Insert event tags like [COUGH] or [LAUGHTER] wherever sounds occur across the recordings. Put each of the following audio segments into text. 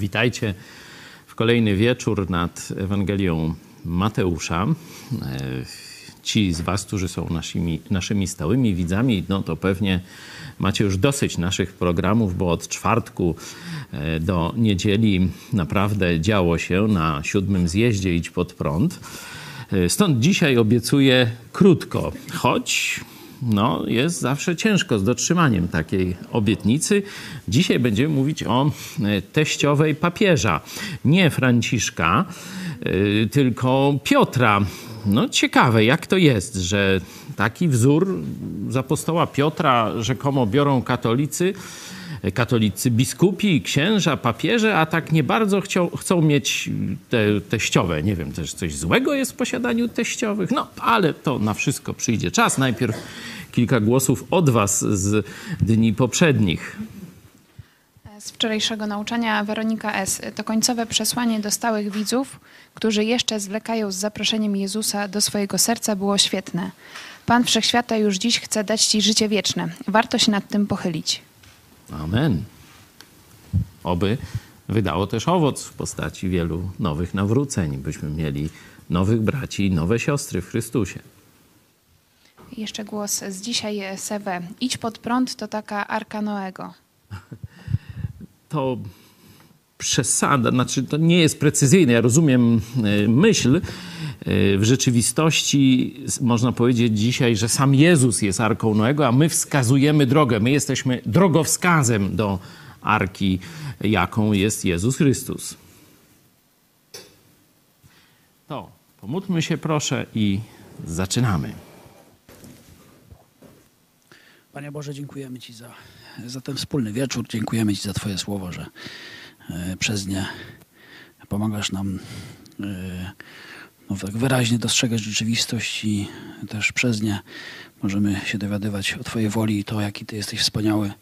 Witajcie w kolejny wieczór nad Ewangelią Mateusza. E, ci z Was, którzy są naszymi, naszymi stałymi widzami, no to pewnie macie już dosyć naszych programów, bo od czwartku e, do niedzieli naprawdę działo się na siódmym zjeździe Idź pod prąd. E, stąd dzisiaj obiecuję krótko, choć no, jest zawsze ciężko z dotrzymaniem takiej obietnicy. Dzisiaj będziemy mówić o e, teściowej papieża. Nie Franciszka, e, tylko Piotra. No ciekawe, jak to jest, że taki wzór z apostoła Piotra rzekomo biorą katolicy, katolicy biskupi, księża, papieże, a tak nie bardzo chcą, mieć te teściowe. Nie wiem, też coś złego jest w posiadaniu teściowych. No, ale to na wszystko przyjdzie czas. Najpierw kilka głosów od Was z dni poprzednich. Z wczorajszego nauczania Weronika S. To końcowe przesłanie do stałych widzów, którzy jeszcze zwlekają z zaproszeniem Jezusa do swojego serca, było świetne. Pan Wszechświata już dziś chce dać Ci życie wieczne. Warto się nad tym pochylić. Amen. Oby wydało też owoc w postaci wielu nowych nawróceń, byśmy mieli nowych braci i nowe siostry w Chrystusie. Jeszcze głos z dzisiaj, Sewe. Idź pod prąd to taka arka Noego. To przesada, znaczy to nie jest precyzyjne. Ja rozumiem e, myśl. E, w rzeczywistości można powiedzieć dzisiaj, że sam Jezus jest arką Noego, a my wskazujemy drogę. My jesteśmy drogowskazem do arki, jaką jest Jezus Chrystus. To pomódlmy się proszę i zaczynamy. Panie Boże, dziękujemy Ci za, za ten wspólny wieczór. Dziękujemy Ci za Twoje słowo, że przez nie pomagasz nam e, no, tak wyraźnie dostrzegać rzeczywistość i też przez nie możemy się dowiadywać o Twojej woli i to, jaki Ty jesteś wspaniały.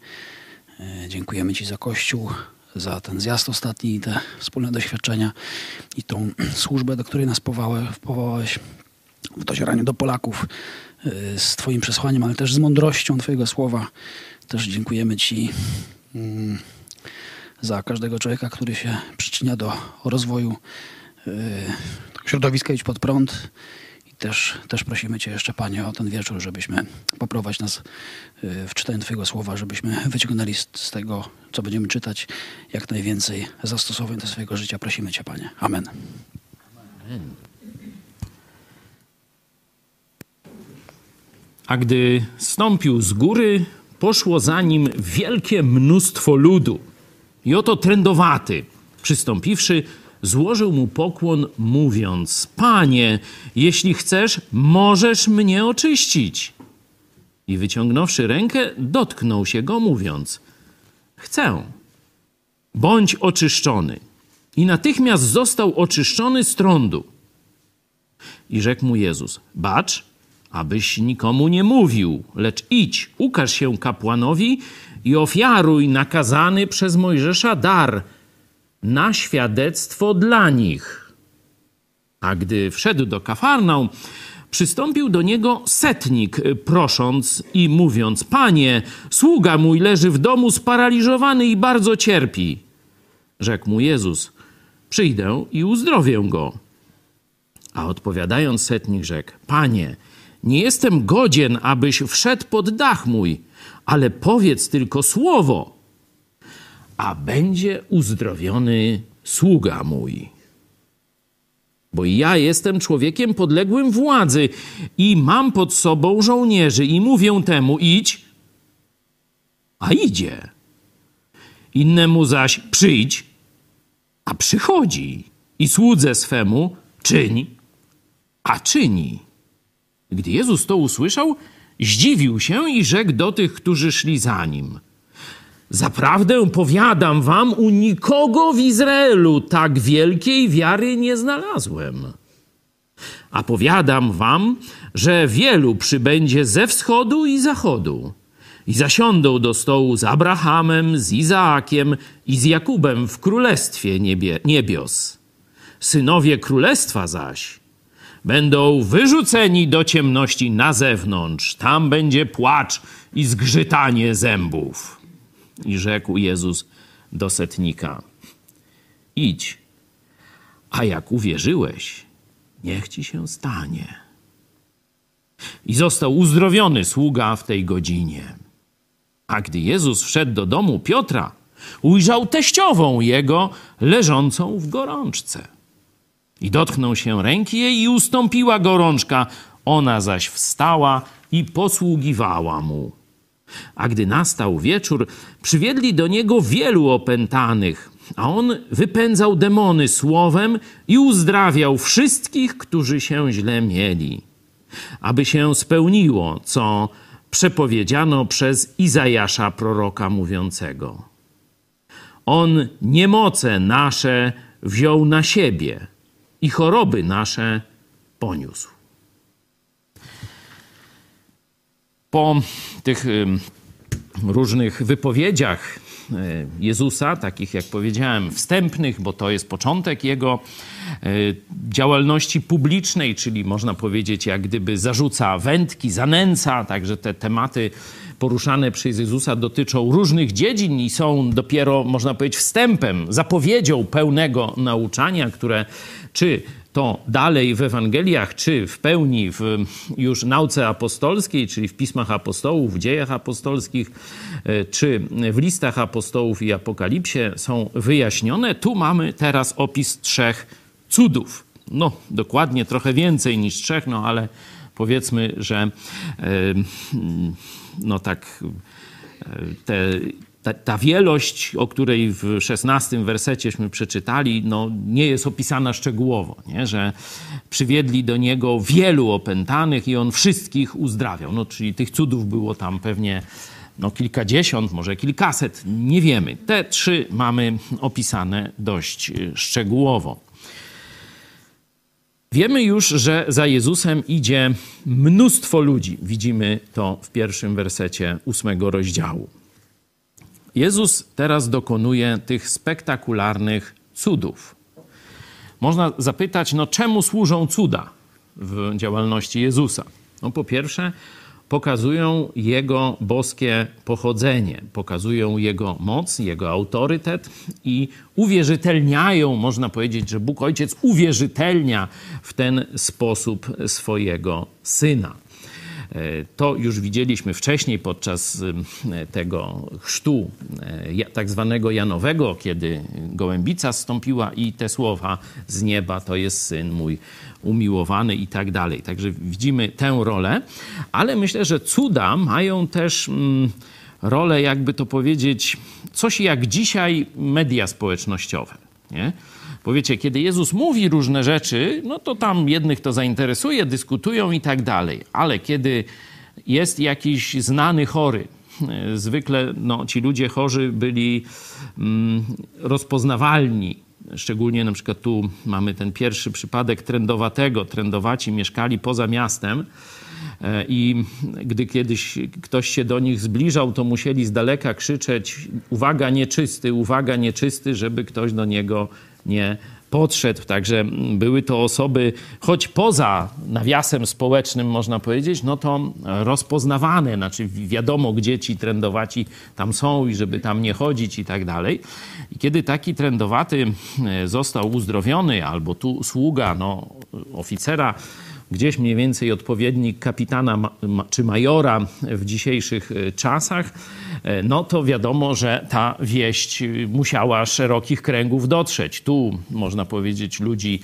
E, dziękujemy Ci za Kościół, za ten zjazd ostatni i te wspólne doświadczenia i tą [CLEARS THROAT] służbę, do której nas powołałeś w docieraniu do Polaków z Twoim przesłaniem, ale też z mądrością Twojego słowa. Też dziękujemy Ci mm, za każdego człowieka, który się przyczynia do rozwoju y, środowiska Idź pod prąd. I też, też prosimy Cię jeszcze, Panie, o ten wieczór, żebyśmy poprowadzić nas y, w czytaniu Twojego słowa, żebyśmy wyciągnęli z tego, co będziemy czytać, jak najwięcej zastosowań do swojego życia. Prosimy Cię, Panie. Amen. Amen. A gdy stąpił z góry, poszło za nim wielkie mnóstwo ludu. I oto trędowaty, przystąpiwszy, złożył mu pokłon, mówiąc: Panie, jeśli chcesz, możesz mnie oczyścić. I wyciągnąwszy rękę, dotknął się go, mówiąc: Chcę, bądź oczyszczony. I natychmiast został oczyszczony z trądu. I rzekł mu Jezus: Bacz, abyś nikomu nie mówił, lecz idź, ukaż się kapłanowi i ofiaruj nakazany przez Mojżesza dar na świadectwo dla nich. A gdy wszedł do Kafarnaum, przystąpił do niego setnik, prosząc i mówiąc: Panie, sługa mój leży w domu sparaliżowany i bardzo cierpi. Rzekł mu Jezus: Przyjdę i uzdrowię go. A odpowiadając setnik rzekł: Panie, nie jestem godzien, abyś wszedł pod dach mój, ale powiedz tylko słowo, a będzie uzdrowiony sługa mój. Bo ja jestem człowiekiem podległym władzy i mam pod sobą żołnierzy i mówię temu idź, a idzie. Innemu zaś przyjdź, a przychodzi. I słudze swemu czyń, a czyni. Gdy Jezus to usłyszał, zdziwił się i rzekł do tych, którzy szli za nim. Zaprawdę powiadam wam, u nikogo w Izraelu tak wielkiej wiary nie znalazłem. A powiadam wam, że wielu przybędzie ze wschodu i zachodu i zasiądą do stołu z Abrahamem, z Izaakiem i z Jakubem w królestwie niebie, niebios. Synowie królestwa zaś będą wyrzuceni do ciemności na zewnątrz. Tam będzie płacz i zgrzytanie zębów. I rzekł Jezus do setnika: idź, a jak uwierzyłeś, niech ci się stanie. I został uzdrowiony sługa w tej godzinie. A gdy Jezus wszedł do domu Piotra, ujrzał teściową jego leżącą w gorączce. I dotknął się ręki jej i ustąpiła gorączka. Ona zaś wstała i posługiwała mu. A gdy nastał wieczór, przywiedli do niego wielu opętanych, a on wypędzał demony słowem i uzdrawiał wszystkich, którzy się źle mieli. Aby się spełniło, co przepowiedziano przez Izajasza proroka mówiącego. On niemoce nasze wziął na siebie i choroby nasze poniósł. Po tych różnych wypowiedziach e, Jezusa, takich jak powiedziałem, wstępnych, bo to jest początek jego e, działalności publicznej, czyli można powiedzieć, jak gdyby zarzuca wędki, zanęca, także te tematy poruszane przez Jezusa dotyczą różnych dziedzin i są dopiero, można powiedzieć, wstępem, zapowiedzią pełnego nauczania, które czy to dalej w Ewangeliach, czy w pełni w już nauce apostolskiej, czyli w pismach apostołów, w dziejach apostolskich, e, czy w listach apostołów i apokalipsie są wyjaśnione. Tu mamy teraz opis trzech cudów. No, dokładnie trochę więcej niż trzech, no ale powiedzmy, że no tak te ta, ta, wielość, o której w szesnastym wersecieśmy przeczytali, no, nie jest opisana szczegółowo, nie? że przywiedli do niego wielu opętanych i on wszystkich uzdrawiał. No, czyli tych cudów było tam pewnie no, kilkadziesiąt, może kilkaset, nie wiemy. Te trzy mamy opisane dość y, szczegółowo. Wiemy już, że za Jezusem idzie mnóstwo ludzi. Widzimy to w pierwszym wersecie ósmego rozdziału. Jezus teraz dokonuje tych spektakularnych cudów. Można zapytać, no czemu służą cuda w działalności Jezusa? No po pierwsze, pokazują Jego boskie pochodzenie, pokazują Jego moc, Jego autorytet i uwierzytelniają, można powiedzieć, że Bóg Ojciec uwierzytelnia w ten sposób swojego Syna. E, to już widzieliśmy wcześniej podczas e, tego chrztu e, tak zwanego Janowego, kiedy gołębica zstąpiła i te słowa z nieba to jest syn mój umiłowany i tak dalej. Także widzimy tę rolę, ale myślę, że cuda mają też mm, rolę, jakby to powiedzieć, coś jak dzisiaj media społecznościowe. Nie? Bo wiecie, kiedy Jezus mówi różne rzeczy, no to tam jednych to zainteresuje, dyskutują i tak dalej. Ale kiedy jest jakiś znany chory, e, zwykle no, ci ludzie chorzy byli mm, rozpoznawalni. Szczególnie na przykład tu mamy ten pierwszy przypadek trendowatego. Trendowaci mieszkali poza miastem i gdy kiedyś ktoś się do nich zbliżał, to musieli z daleka krzyczeć uwaga nieczysty, uwaga nieczysty, żeby ktoś do niego nie podszedł. Także były to osoby, choć poza nawiasem społecznym, można powiedzieć, no to rozpoznawane, znaczy wiadomo, gdzie ci trendowaci tam są i żeby tam nie chodzić i tak dalej. I kiedy taki trendowaty e, został uzdrowiony, albo tu sługa, no, oficera, gdzieś mniej więcej odpowiednik kapitana czy majora w dzisiejszych e, czasach, e, no to wiadomo, że ta wieść e, musiała szerokich kręgów dotrzeć. Tu można powiedzieć ludzi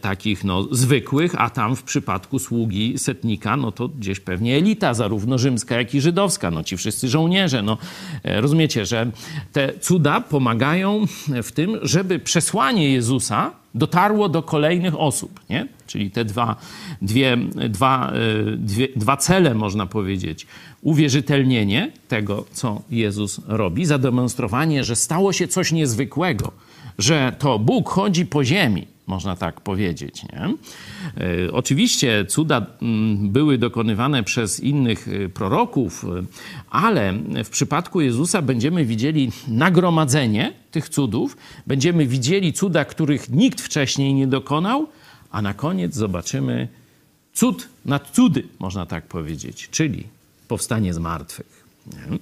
takich no, zwykłych, a tam w przypadku sługi setnika, no to gdzieś pewnie elita, zarówno rzymska, jak i żydowska, no ci wszyscy żołnierze. No, rozumiecie, że te cuda pomagają w tym, żeby przesłanie Jezusa dotarło do kolejnych osób, nie? Czyli te dwa, dwie, dwa, e, dwie, dwa cele, można powiedzieć. Uwierzytelnienie tego, co Jezus robi, zademonstrowanie, że stało się coś niezwykłego, że to Bóg chodzi po ziemi, można tak powiedzieć. Nie? E, oczywiście cuda mm, były dokonywane przez innych e, proroków, ale w przypadku Jezusa będziemy widzieli nagromadzenie tych cudów, będziemy widzieli cuda, których nikt wcześniej nie dokonał, a na koniec zobaczymy cud nad cudy, można tak powiedzieć, czyli powstanie z martwych. Nie?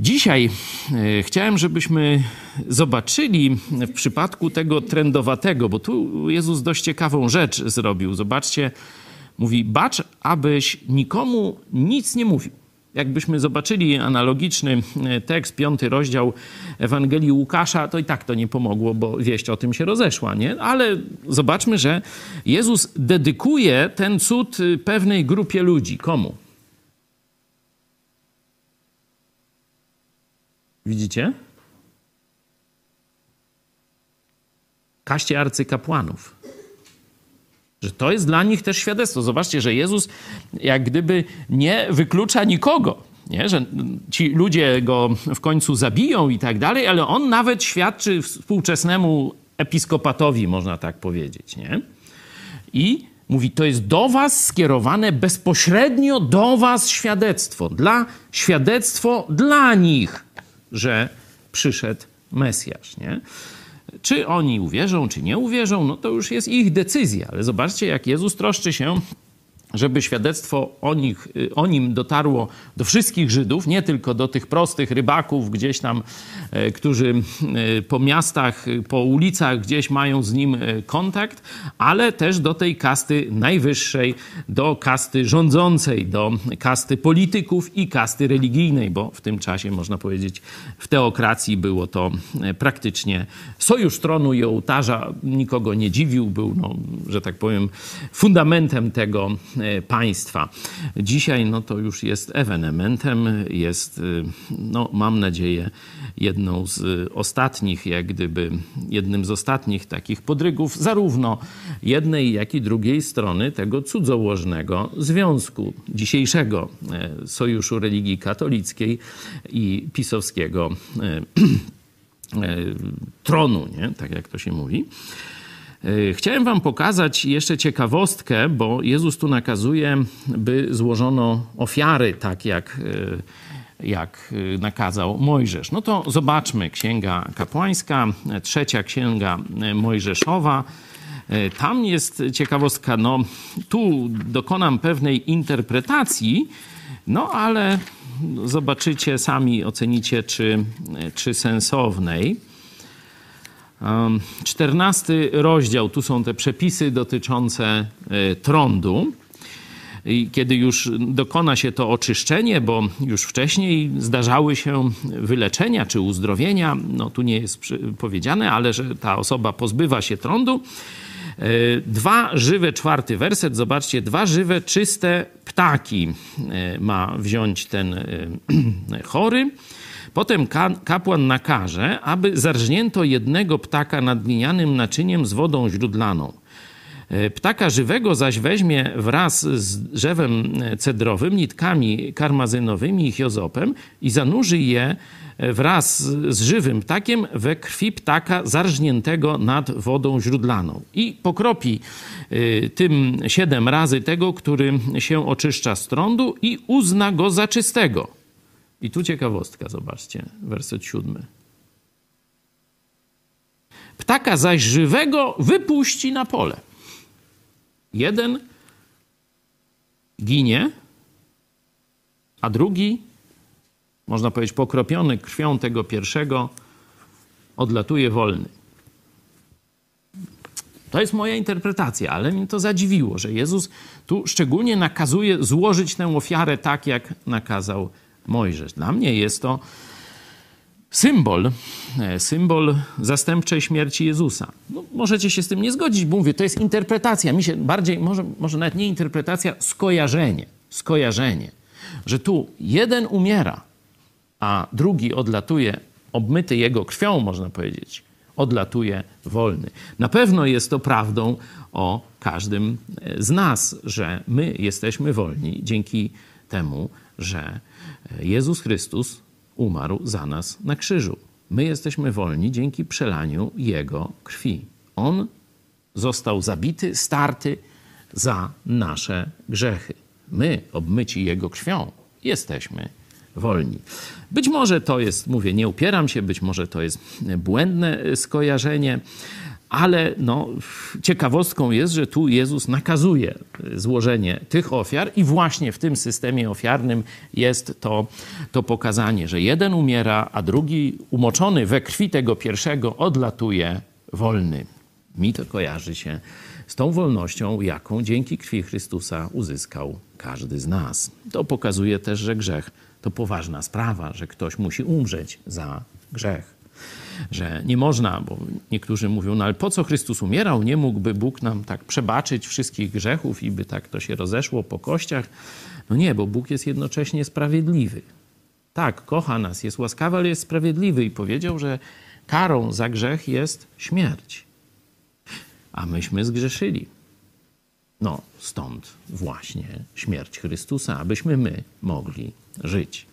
Dzisiaj e, chciałem, żebyśmy zobaczyli w przypadku tego trendowatego, bo tu Jezus dość ciekawą rzecz zrobił. Zobaczcie, mówi: Bacz, abyś nikomu nic nie mówił. Jakbyśmy zobaczyli analogiczny e, tekst, piąty rozdział Ewangelii Łukasza, to i tak to nie pomogło, bo wieść o tym się rozeszła, nie? Ale zobaczmy, że Jezus dedykuje ten cud y, pewnej grupie ludzi. Komu? Widzicie? Kaście arcykapłanów. Że to jest dla nich też świadectwo. Zobaczcie, że Jezus jak gdyby nie wyklucza nikogo. Nie? Że ci ludzie go w końcu zabiją i tak dalej, ale on nawet świadczy współczesnemu episkopatowi, można tak powiedzieć. Nie? I mówi, to jest do was skierowane bezpośrednio do was świadectwo. Dla, świadectwo dla nich, że przyszedł Mesjasz. Nie? Czy oni uwierzą, czy nie uwierzą, no to już jest ich decyzja. Ale zobaczcie, jak Jezus troszczy się żeby świadectwo o, nich, o nim dotarło do wszystkich Żydów, nie tylko do tych prostych rybaków gdzieś tam, e, którzy e, po miastach, po ulicach gdzieś mają z nim e, kontakt, ale też do tej kasty najwyższej, do kasty rządzącej, do kasty polityków i kasty religijnej, bo w tym czasie, można powiedzieć, w teokracji było to praktycznie sojusz tronu i ołtarza, nikogo nie dziwił, był, no, że tak powiem, fundamentem tego państwa. Dzisiaj no to już jest ewenementem, jest, e, no, mam nadzieję, jedną z ostatnich, jak gdyby jednym z ostatnich takich podrygów zarówno jednej, jak i drugiej strony tego cudzołożnego związku dzisiejszego e, Sojuszu Religii Katolickiej i pisowskiego [CLEARS THROAT] tronu, nie? tak jak to się mówi. E, chciałem Wam pokazać jeszcze ciekawostkę, bo Jezus tu nakazuje, by złożono ofiary, tak jak, e, jak e, nakazał Mojżesz. No to zobaczmy Księga Kapłańska, trzecia Księga Mojżeszowa. Tam jest ciekawostka, no tu dokonam pewnej interpretacji, no ale zobaczycie, sami ocenicie, czy, czy sensownej. Czternasty rozdział, tu są te przepisy dotyczące e, trądu. I kiedy już dokona się to oczyszczenie, bo już wcześniej zdarzały się wyleczenia czy uzdrowienia, no tu nie jest powiedziane, ale że ta osoba pozbywa się trądu. E, dwa żywe, czwarty werset, zobaczcie, dwa żywe, czyste ptaki e, ma wziąć ten [CLEARS THROAT] chory Potem kapłan nakaże, aby zarżnięto jednego ptaka nad glinianym naczyniem z wodą źródlaną. E, ptaka żywego zaś weźmie wraz z drzewem cedrowym, nitkami karmazynowymi i hiozopem i zanurzy je e, wraz z żywym ptakiem we krwi ptaka zarżniętego nad wodą źródlaną. I pokropi e, tym siedem razy tego, który się oczyszcza z trądu i uzna go za czystego. I tu ciekawostka, zobaczcie, werset siódmy. Ptaka zaś żywego wypuści na pole. Jeden ginie, a drugi, można powiedzieć, pokropiony krwią tego pierwszego, odlatuje wolny. To jest moja interpretacja, ale mnie to zadziwiło, że Jezus tu szczególnie nakazuje złożyć tę ofiarę tak, jak nakazał Mojżesz. Dla mnie jest to symbol, e, symbol zastępczej śmierci Jezusa. No, możecie się z tym nie zgodzić, bo mówię, to jest interpretacja. Mi się bardziej, może, może nawet nie interpretacja, skojarzenie. Skojarzenie. Że tu jeden umiera, a drugi odlatuje, obmyty jego krwią, można powiedzieć, odlatuje wolny. Na pewno jest to prawdą o każdym e, z nas, że my jesteśmy wolni dzięki temu, że Jezus Chrystus umarł za nas na krzyżu. My jesteśmy wolni dzięki przelaniu Jego krwi. On został zabity, starty za nasze grzechy. My, obmyci Jego krwią, jesteśmy wolni. Być może to jest, mówię, nie upieram się, być może to jest błędne skojarzenie, ale no, ciekawostką jest, że tu Jezus nakazuje złożenie tych ofiar, i właśnie w tym systemie ofiarnym jest to, to pokazanie, że jeden umiera, a drugi, umoczony we krwi tego pierwszego, odlatuje wolny. Mi to kojarzy się z tą wolnością, jaką dzięki krwi Chrystusa uzyskał każdy z nas. To pokazuje też, że grzech to poważna sprawa, że ktoś musi umrzeć za grzech że nie można, bo niektórzy mówią, no ale po co Chrystus umierał? Nie mógłby Bóg nam tak przebaczyć wszystkich grzechów i by tak to się rozeszło po kościach? No nie, bo Bóg jest jednocześnie sprawiedliwy. Tak, kocha nas, jest łaskawy, ale jest sprawiedliwy i powiedział, że karą za grzech jest śmierć. A myśmy zgrzeszyli. No, stąd właśnie śmierć Chrystusa, abyśmy my mogli żyć.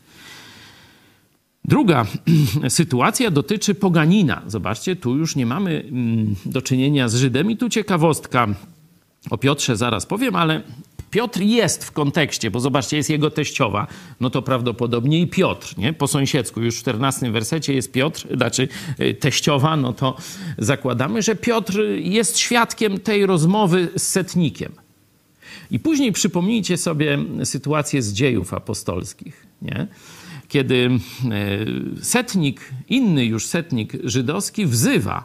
Druga [CLEARS THROAT] sytuacja dotyczy poganina. Zobaczcie, tu już nie mamy mm, do czynienia z Żydem i tu ciekawostka. O Piotrze zaraz powiem, ale Piotr jest w kontekście, bo zobaczcie, jest jego teściowa, no to prawdopodobnie i Piotr, nie? Po sąsiedzku, już w 14 wersecie jest Piotr, znaczy y, teściowa, no to zakładamy, że Piotr jest świadkiem tej rozmowy z setnikiem. I później przypomnijcie sobie sytuację z dziejów apostolskich, nie? Kiedy e, setnik, inny już setnik żydowski wzywa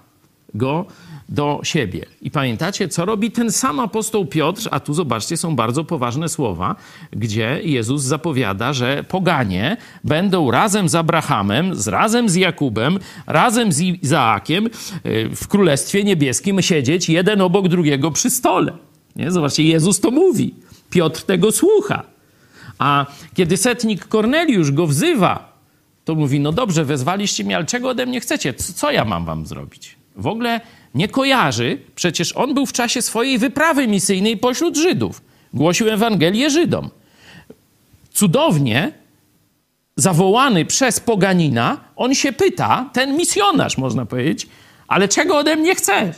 go do siebie. I pamiętacie, co robi ten sam apostoł Piotr, a tu zobaczcie, są bardzo poważne słowa, gdzie Jezus zapowiada, że poganie będą razem z Abrahamem, razem z Jakubem, razem z Izaakiem e, w Królestwie Niebieskim siedzieć jeden obok drugiego przy stole. Nie? Zobaczcie, Jezus to mówi. Piotr tego słucha. A kiedy setnik Korneliusz go wzywa, to mówi: No dobrze, wezwaliście mnie, ale czego ode mnie chcecie? Co ja mam wam zrobić? W ogóle nie kojarzy, przecież on był w czasie swojej wyprawy misyjnej pośród Żydów. Głosił Ewangelię Żydom. Cudownie zawołany przez poganina, on się pyta, ten misjonarz, można powiedzieć, ale czego ode mnie chcesz?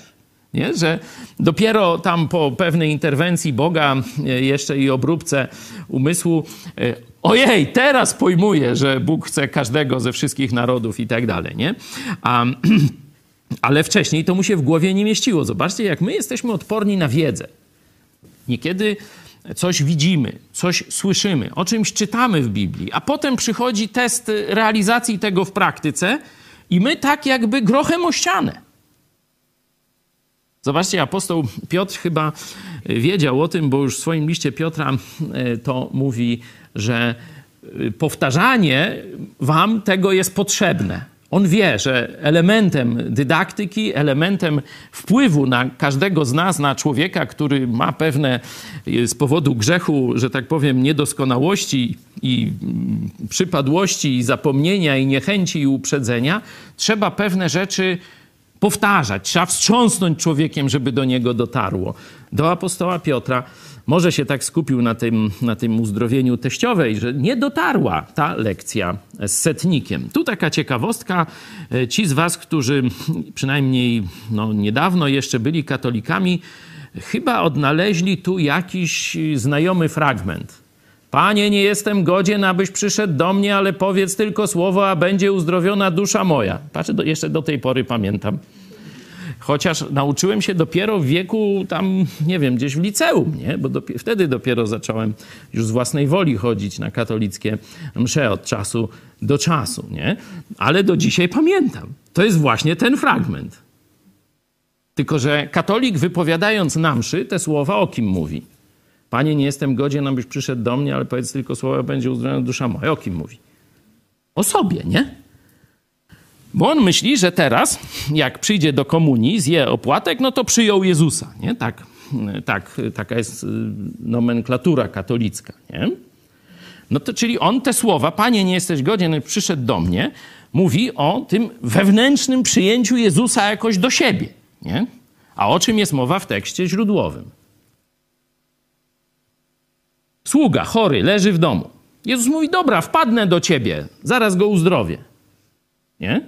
Nie? Że dopiero tam po pewnej interwencji Boga, e, jeszcze i obróbce umysłu, e, ojej, teraz pojmuję, że Bóg chce każdego ze wszystkich narodów i tak dalej. Nie? A, [CLEARS THROAT] ale wcześniej to mu się w głowie nie mieściło. Zobaczcie, jak my jesteśmy odporni na wiedzę. Niekiedy coś widzimy, coś słyszymy, o czymś czytamy w Biblii, a potem przychodzi test realizacji tego w praktyce i my tak jakby grochem o ścianę. Zobaczcie, apostoł Piotr chyba e, wiedział o tym, bo już w swoim liście Piotra e, to mówi, że e, powtarzanie wam tego jest potrzebne. On wie, że elementem dydaktyki, elementem wpływu na każdego z nas, na człowieka, który ma pewne z powodu grzechu, że tak powiem, niedoskonałości i mm, przypadłości, i zapomnienia, i niechęci, i uprzedzenia, trzeba pewne rzeczy powtarzać, trzeba wstrząsnąć człowiekiem, żeby do niego dotarło. Do apostoła Piotra może się tak skupił na tym, na tym uzdrowieniu teściowej, że nie dotarła ta lekcja z setnikiem. Tu taka ciekawostka. E, ci z was, którzy przynajmniej no, niedawno jeszcze byli katolikami, chyba odnaleźli tu jakiś znajomy fragment. Panie, nie jestem godzien, abyś przyszedł do mnie, ale powiedz tylko słowo, a będzie uzdrowiona dusza moja. Patrzę, do, jeszcze do tej pory pamiętam. Chociaż nauczyłem się dopiero w wieku tam, nie wiem, gdzieś w liceum, nie? Bo dopiero, wtedy dopiero zacząłem już z własnej woli chodzić na katolickie msze od czasu do czasu, nie? Ale do dzisiaj pamiętam. To jest właśnie ten fragment. Tylko, że katolik wypowiadając na mszy te słowa o kim mówi? Panie, nie jestem godzien, abyś przyszedł do mnie, ale powiedz tylko słowa, będzie uzdrowiona dusza moja. O kim mówi? O sobie, nie? Bo on myśli, że teraz, jak przyjdzie do komunii, zje opłatek, no to przyjął Jezusa, nie? Tak, tak, taka jest y, nomenklatura katolicka, nie? No to, czyli on te słowa, Panie, nie jesteś godzien, przyszedł do mnie, mówi o tym wewnętrznym przyjęciu Jezusa jakoś do siebie, nie? A o czym jest mowa w tekście źródłowym? Sługa chory leży w domu. Jezus mówi: Dobra, wpadnę do ciebie, zaraz go uzdrowię. Nie?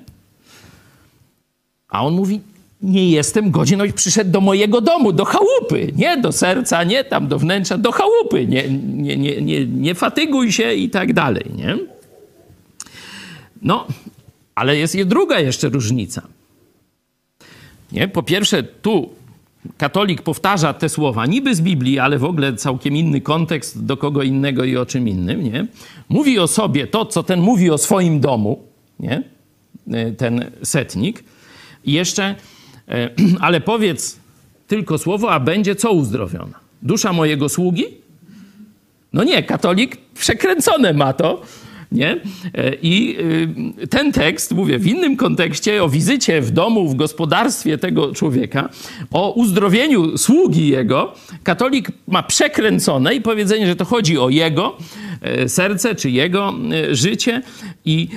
A on mówi: Nie jestem godzien, abyś przyszedł do mojego domu, do chałupy. Nie do serca, nie tam do wnętrza, do chałupy. Nie, nie, nie, nie, nie fatyguj się i tak dalej. Nie? No, ale jest i druga jeszcze różnica. Nie? Po pierwsze, tu katolik powtarza te słowa niby z Biblii, ale w ogóle całkiem inny kontekst do kogo innego i o czym innym. Nie? Mówi o sobie to, co ten mówi o swoim domu, nie? E, ten setnik. I jeszcze, e, [CLEARS THROAT] ale powiedz tylko słowo, a będzie co uzdrowiona? Dusza mojego sługi? No nie, katolik przekręcone ma to. Nie? E, I y, ten tekst, mówię, w innym kontekście, o wizycie w domu, w gospodarstwie tego człowieka, o uzdrowieniu sługi jego, katolik ma przekręcone i powiedzenie, że to chodzi o jego e, serce czy jego e, życie i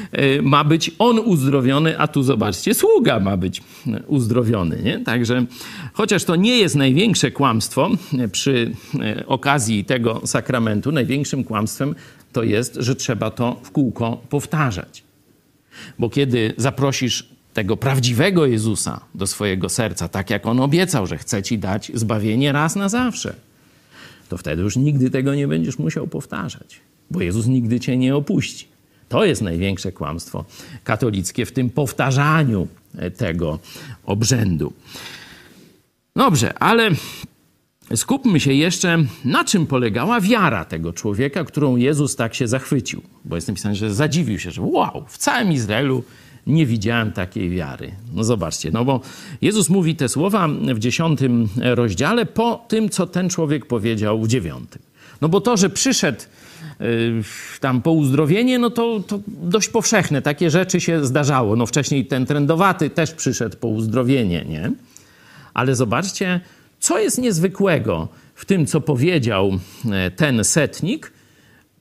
ma być on uzdrowiony, a tu zobaczcie, sługa ma być uzdrowiony. Nie? Także, chociaż to nie jest największe kłamstwo przy okazji tego sakramentu, największym kłamstwem to jest, że trzeba to w kółko powtarzać. Bo kiedy zaprosisz tego prawdziwego Jezusa do swojego serca, tak jak on obiecał, że chce ci dać zbawienie raz na zawsze, to wtedy już nigdy tego nie będziesz musiał powtarzać, bo Jezus nigdy cię nie opuści. To jest największe kłamstwo katolickie w tym powtarzaniu tego obrzędu. Dobrze, ale skupmy się jeszcze, na czym polegała wiara tego człowieka, którą Jezus tak się zachwycił. Bo jest napisane, że zadziwił się, że wow, w całym Izraelu nie widziałem takiej wiary. No zobaczcie, no bo Jezus mówi te słowa w dziesiątym rozdziale po tym, co ten człowiek powiedział w dziewiątym. No bo to, że przyszedł yy, tam po uzdrowienie, no to, to dość powszechne. Takie rzeczy się zdarzało. No wcześniej ten trendowaty też przyszedł po uzdrowienie, nie? Ale zobaczcie, co jest niezwykłego w tym, co powiedział e, ten setnik,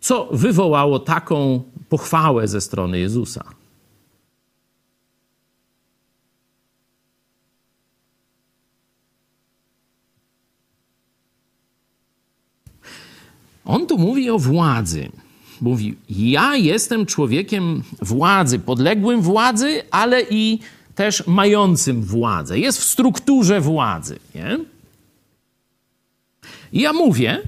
co wywołało taką pochwałę ze strony Jezusa? On tu mówi o władzy. Mówi: Ja jestem człowiekiem władzy, podległym władzy, ale i też mającym władzę. Jest w strukturze władzy. Nie? I ja mówię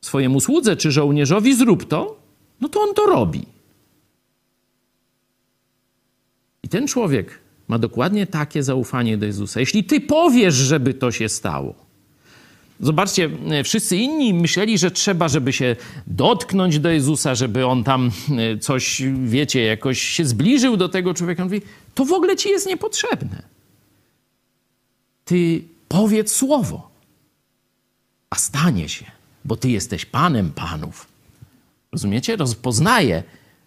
swojemu słudze czy żołnierzowi, zrób to, no to on to robi. I ten człowiek ma dokładnie takie zaufanie do Jezusa. Jeśli ty powiesz, żeby to się stało, Zobaczcie, wszyscy inni myśleli, że trzeba, żeby się dotknąć do Jezusa, żeby on tam e, coś, wiecie, jakoś się zbliżył do tego człowieka. On mówi, to w ogóle ci jest niepotrzebne. Ty powiedz słowo a stanie się, bo Ty jesteś Panem Panów. Rozumiecie? Rozpoznaje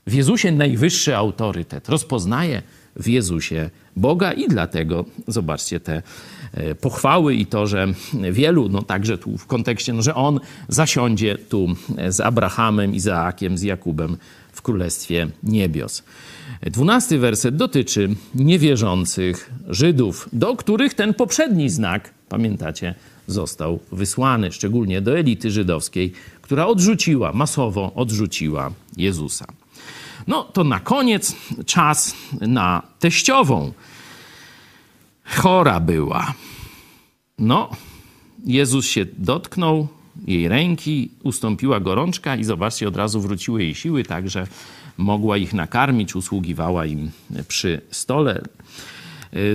w Jezusie najwyższy autorytet, rozpoznaje w Jezusie Boga i dlatego zobaczcie te e, pochwały i to, że wielu, no także tu w kontekście, no, że on zasiądzie tu z Abrahamem, Izaakiem, z Jakubem w Królestwie Niebios. Dwunasty werset dotyczy niewierzących Żydów, do których ten poprzedni znak, pamiętacie, został wysłany, szczególnie do elity żydowskiej, która odrzuciła, masowo odrzuciła Jezusa. No to na koniec czas na teściową. Chora była. No, Jezus się dotknął jej ręki, ustąpiła gorączka i zobaczcie, od razu wróciły jej siły, także mogła ich nakarmić, usługiwała im przy stole.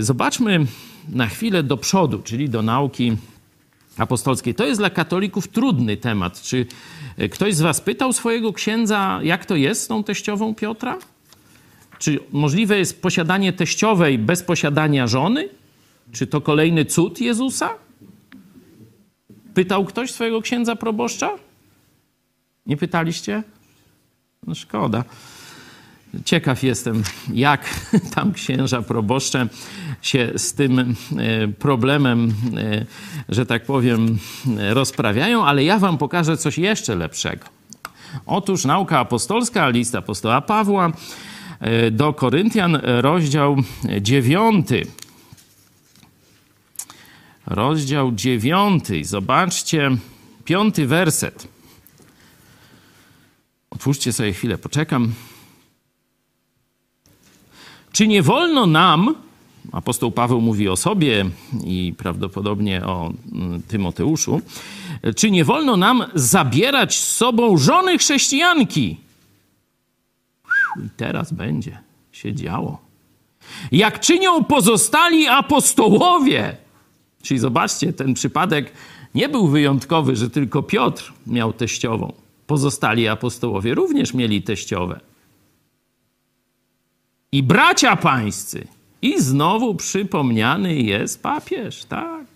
Zobaczmy na chwilę do przodu, czyli do nauki apostolskiej. To jest dla katolików trudny temat. Czy e, ktoś z was pytał swojego księdza, jak to jest z tą teściową Piotra? Czy możliwe jest posiadanie teściowej bez posiadania żony? Czy to kolejny cud Jezusa? Pytał ktoś swojego księdza proboszcza? Nie pytaliście? No szkoda. Ciekaw jestem, jak [LAUGHS] tam księża proboszcze się z tym e, problemem, e, że tak powiem, rozprawiają, ale ja wam pokażę coś jeszcze lepszego. Otóż nauka apostolska, list apostoła Pawła e, do Koryntian, rozdział dziewiąty. Rozdział dziewiąty. Zobaczcie, piąty werset. Otwórzcie sobie chwilę, poczekam. Czy nie wolno nam, apostoł Paweł mówi o sobie i prawdopodobnie o mm, Tymoteuszu, czy nie wolno nam zabierać z sobą żony chrześcijanki? I teraz będzie się działo. jak czynią pozostali apostołowie. Czyli zobaczcie, ten przypadek nie był wyjątkowy, że tylko Piotr miał teściową. Pozostali apostołowie również mieli teściowe. I bracia pańscy. I znowu przypomniany jest papież, tak.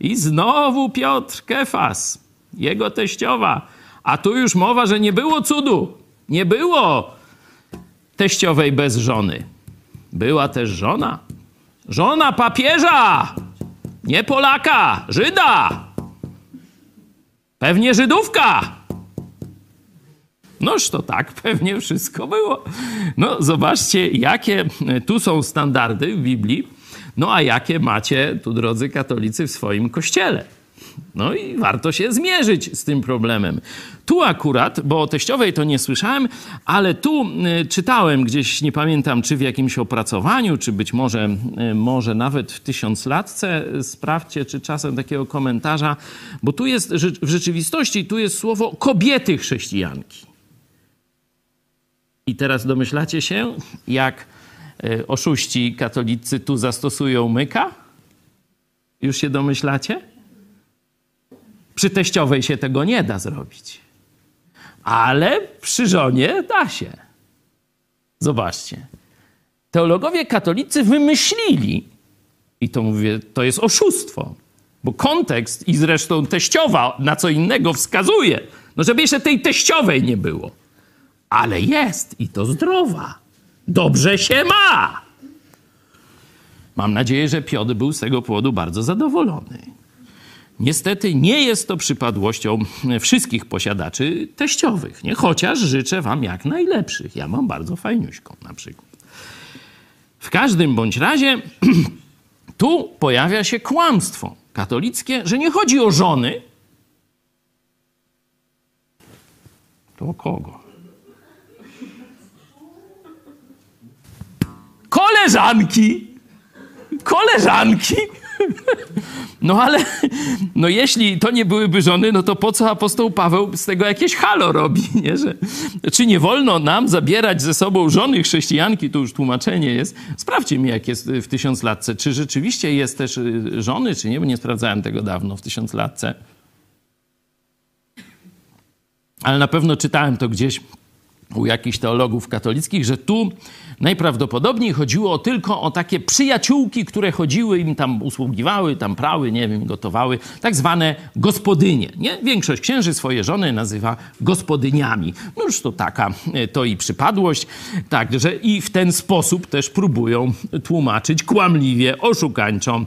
I znowu Piotr Kefas, jego teściowa. A tu już mowa, że nie było cudu. Nie było teściowej bez żony. Była też żona. Żona papieża! Nie Polaka, Żyda! Pewnie Żydówka! Noż to tak [LAUGHS] pewnie wszystko było. No zobaczcie, jakie tu są standardy w Biblii, no a jakie macie tu, drodzy katolicy, w swoim kościele. No i warto się zmierzyć z tym problemem. Tu akurat, bo o teściowej to nie słyszałem, ale tu y, czytałem gdzieś, nie pamiętam, czy w jakimś opracowaniu, czy być może, y, może nawet w tysiąclatce, sprawdźcie, czy czasem takiego komentarza, bo tu jest, w rzeczywistości, tu jest słowo kobiety chrześcijanki. I teraz domyślacie się, jak y, oszuści katolicy tu zastosują myka? Już się domyślacie? Przy teściowej się tego nie da zrobić. Ale przy żonie da się. Zobaczcie. Teologowie katolicy wymyślili, i to mówię, to jest oszustwo, bo kontekst i zresztą teściowa na co innego wskazuje, no żeby jeszcze tej teściowej nie było. Ale jest i to zdrowa. Dobrze się ma. Mam nadzieję, że Piotr był z tego powodu bardzo zadowolony. Niestety nie jest to przypadłością wszystkich posiadaczy teściowych, nie? chociaż życzę wam jak najlepszych. Ja mam bardzo fajniuśką na przykład. W każdym bądź razie [CLEARS THROAT] tu pojawia się kłamstwo katolickie, że nie chodzi o żony. To o kogo? Koleżanki! Koleżanki! No ale, no jeśli to nie byłyby żony, no to po co apostoł Paweł z tego jakieś halo robi, [LAUGHS] nie? Że, czy nie wolno nam zabierać ze sobą żony chrześcijanki, to już tłumaczenie jest. Sprawdźcie mi, jak jest w tysiąclatce. Czy rzeczywiście jest też y, żony, czy nie? Bo nie sprawdzałem tego dawno w tysiąclatce. Ale na pewno czytałem to gdzieś u jakichś teologów katolickich, że tu najprawdopodobniej chodziło tylko o takie przyjaciółki, które chodziły, im tam usługiwały, tam prały, nie wiem, gotowały, tak zwane gospodynie. Nie? Większość księży swoje żony nazywa gospodyniami. No już to taka e, to i przypadłość. Także i w ten sposób też próbują tłumaczyć kłamliwie, oszukańczo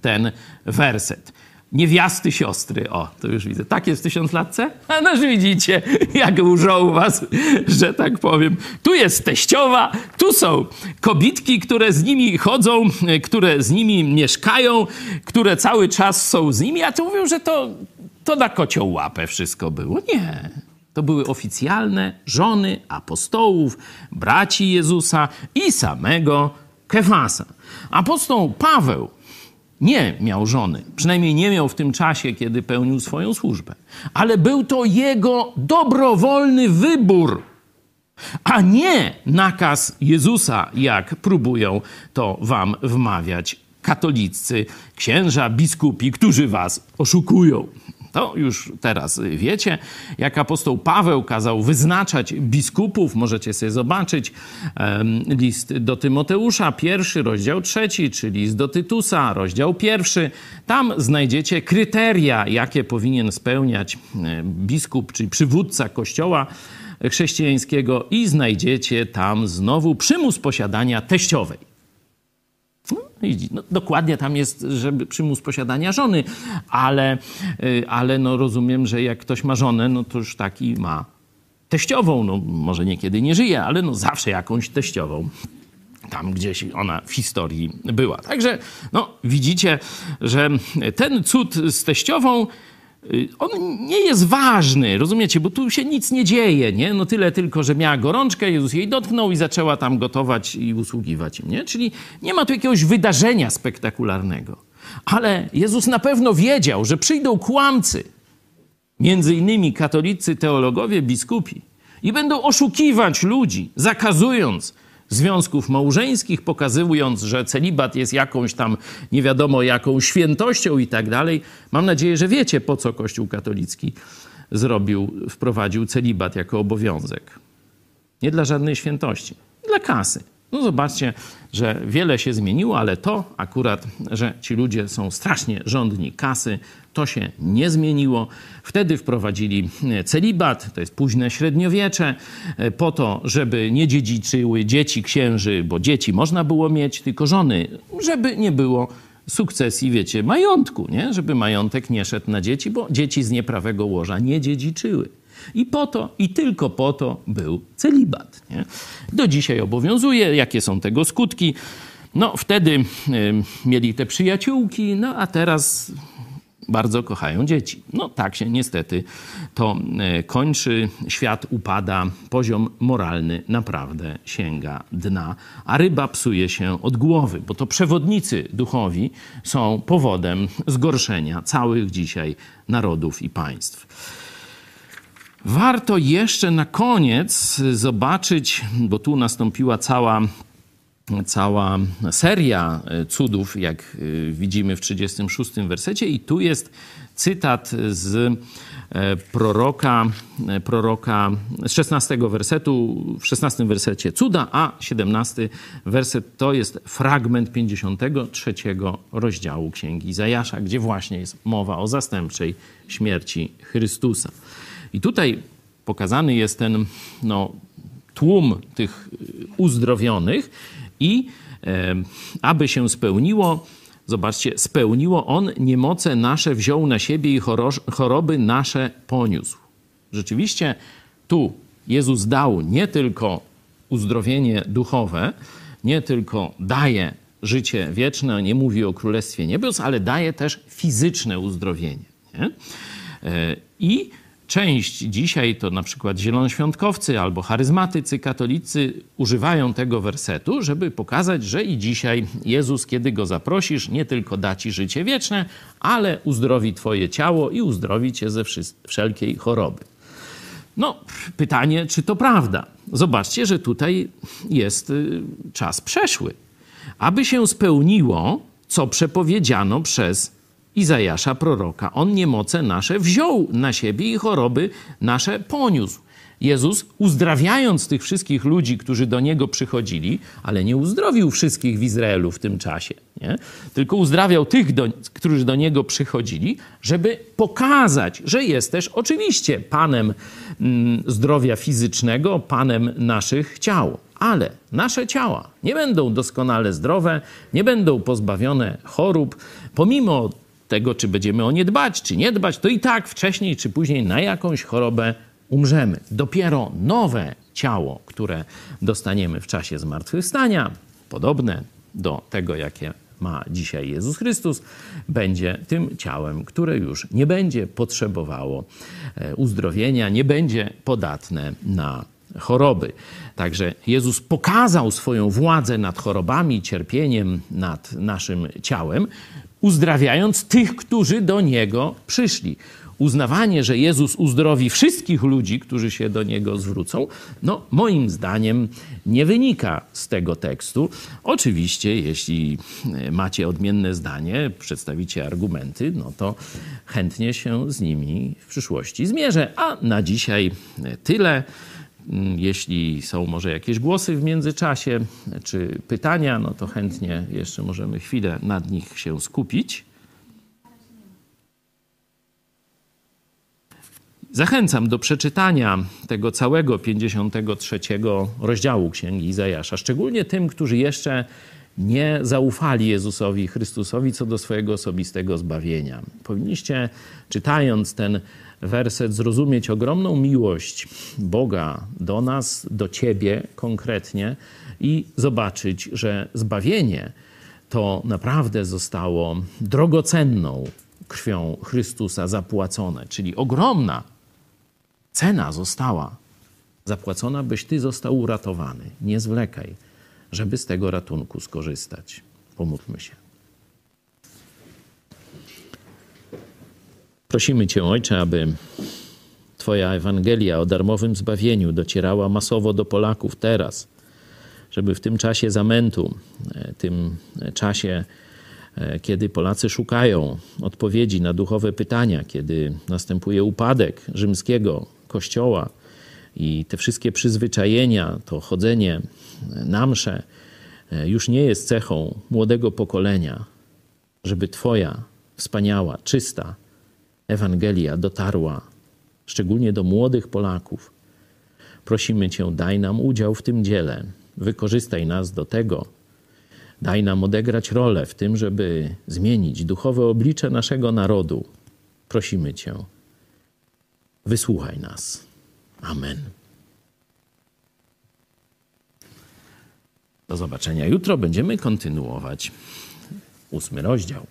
ten werset niewiasty siostry. O, to już widzę. Tak jest w tysiąclatce? A noż widzicie, [LAUGHS] jak łżą was, że tak powiem. Tu jest teściowa, tu są kobitki, które z nimi chodzą, które z nimi mieszkają, które cały czas są z nimi, a tu mówią, że to, to na kocioł łapę wszystko było. Nie. To były oficjalne żony apostołów, braci Jezusa i samego Kefasa. Apostoł Paweł nie miał żony. Przynajmniej nie miał w tym czasie, kiedy pełnił swoją służbę. Ale był to jego dobrowolny wybór, a nie nakaz Jezusa, jak próbują to wam wmawiać katolicy, księża, biskupi, którzy was oszukują. To już teraz wiecie, jak apostoł Paweł kazał wyznaczać biskupów, możecie sobie zobaczyć list do Tymoteusza, pierwszy, rozdział trzeci, czy list do Tytusa, rozdział pierwszy. Tam znajdziecie kryteria, jakie powinien spełniać biskup, czyli przywódca kościoła chrześcijańskiego i znajdziecie tam znowu przymus posiadania teściowej. No, dokładnie tam jest, żeby przymus posiadania żony, ale, y, ale no rozumiem, że jak ktoś ma żonę, no to już taki ma teściową. No, może niekiedy nie żyje, ale no zawsze jakąś teściową tam gdzieś ona w historii była. Także no, widzicie, że ten cud z teściową on nie jest ważny, rozumiecie, bo tu się nic nie dzieje, nie? No tyle tylko, że miała gorączkę, Jezus jej dotknął i zaczęła tam gotować i usługiwać im, nie? Czyli nie ma tu jakiegoś wydarzenia spektakularnego. Ale Jezus na pewno wiedział, że przyjdą kłamcy, między innymi katolicy, teologowie, biskupi, i będą oszukiwać ludzi, zakazując związków małżeńskich, pokazując, że celibat jest jakąś tam nie wiadomo jaką świętością i tak dalej. Mam nadzieję, że wiecie, po co Kościół katolicki zrobił, wprowadził celibat jako obowiązek. Nie dla żadnej świętości, dla kasy. No zobaczcie, że wiele się zmieniło, ale to akurat, że ci ludzie są strasznie żądni kasy, to się nie zmieniło. Wtedy wprowadzili celibat, to jest późne średniowiecze, po to, żeby nie dziedziczyły dzieci księży, bo dzieci można było mieć, tylko żony, żeby nie było sukcesji, wiecie, majątku, nie? żeby majątek nie szedł na dzieci, bo dzieci z nieprawego łoża nie dziedziczyły. I po to, i tylko po to był celibat. Nie? Do dzisiaj obowiązuje. Jakie są tego skutki? No, wtedy y, mieli te przyjaciółki, no a teraz bardzo kochają dzieci. No tak się niestety to y, kończy. Świat upada, poziom moralny naprawdę sięga dna, a ryba psuje się od głowy, bo to przewodnicy duchowi są powodem zgorszenia całych dzisiaj narodów i państw. Warto jeszcze na koniec zobaczyć, bo tu nastąpiła cała, cała seria cudów, jak widzimy w 36 wersecie, i tu jest cytat z proroka, proroka z 16 wersetu, w 16 wersecie. Cuda, a 17 werset to jest fragment 53 rozdziału Księgi Izajasza, gdzie właśnie jest mowa o zastępczej śmierci Chrystusa. I tutaj pokazany jest ten no, tłum tych uzdrowionych i e, aby się spełniło, zobaczcie, spełniło on niemoce nasze, wziął na siebie i choroby nasze poniósł. Rzeczywiście tu Jezus dał nie tylko uzdrowienie duchowe, nie tylko daje życie wieczne, nie mówi o Królestwie Niebios, ale daje też fizyczne uzdrowienie. Nie? E, I część dzisiaj to na przykład zielonoświątkowcy albo charyzmatycy katolicy używają tego wersetu, żeby pokazać, że i dzisiaj Jezus, kiedy go zaprosisz, nie tylko da ci życie wieczne, ale uzdrowi twoje ciało i uzdrowi cię ze wszelkiej choroby. No, pytanie, czy to prawda? Zobaczcie, że tutaj jest y, czas przeszły. Aby się spełniło, co przepowiedziano przez Izajasza proroka. On niemoce nasze wziął na siebie i choroby nasze poniósł. Jezus, uzdrawiając tych wszystkich ludzi, którzy do Niego przychodzili, ale nie uzdrowił wszystkich w Izraelu w tym czasie, nie? tylko uzdrawiał tych, do, którzy do Niego przychodzili, żeby pokazać, że jest też oczywiście Panem mm, zdrowia fizycznego, Panem naszych ciał. Ale nasze ciała nie będą doskonale zdrowe, nie będą pozbawione chorób, pomimo tego, czy będziemy o nie dbać, czy nie dbać, to i tak wcześniej czy później na jakąś chorobę umrzemy. Dopiero nowe ciało, które dostaniemy w czasie zmartwychwstania, podobne do tego, jakie ma dzisiaj Jezus Chrystus, będzie tym ciałem, które już nie będzie potrzebowało e, uzdrowienia, nie będzie podatne na choroby. Także Jezus pokazał swoją władzę nad chorobami, cierpieniem, nad naszym ciałem, uzdrawiając tych, którzy do Niego przyszli. Uznawanie, że Jezus uzdrowi wszystkich ludzi, którzy się do Niego zwrócą, no moim zdaniem nie wynika z tego tekstu. Oczywiście, jeśli macie odmienne zdanie, przedstawicie argumenty, no to chętnie się z nimi w przyszłości zmierzę. A na dzisiaj tyle. Mm, jeśli są może jakieś głosy w międzyczasie, czy pytania, no to chętnie jeszcze możemy chwilę nad nich się skupić. Zachęcam do przeczytania tego całego 53 rozdziału Księgi Izajasza, szczególnie tym, którzy jeszcze nie zaufali Jezusowi Chrystusowi co do swojego osobistego zbawienia. Powinniście, czytając ten werset zrozumieć ogromną miłość Boga do nas, do Ciebie konkretnie i zobaczyć, że zbawienie to naprawdę zostało drogocenną krwią Chrystusa zapłacone, czyli ogromna cena została zapłacona, byś Ty został uratowany. Nie zwlekaj, żeby z tego ratunku skorzystać. Pomódlmy się. Prosimy Cię, Ojcze, aby Twoja Ewangelia o darmowym zbawieniu docierała masowo do Polaków teraz, żeby w tym czasie zamętu, e, tym czasie, e, kiedy Polacy szukają odpowiedzi na duchowe pytania, kiedy następuje upadek rzymskiego kościoła i te wszystkie przyzwyczajenia, to chodzenie na msze e, już nie jest cechą młodego pokolenia, żeby Twoja wspaniała, czysta Ewangelia dotarła szczególnie do młodych Polaków. Prosimy Cię, daj nam udział w tym dziele, wykorzystaj nas do tego, daj nam odegrać rolę w tym, żeby zmienić duchowe oblicze naszego narodu. Prosimy Cię, wysłuchaj nas. Amen. Do zobaczenia jutro. Będziemy kontynuować ósmy rozdział.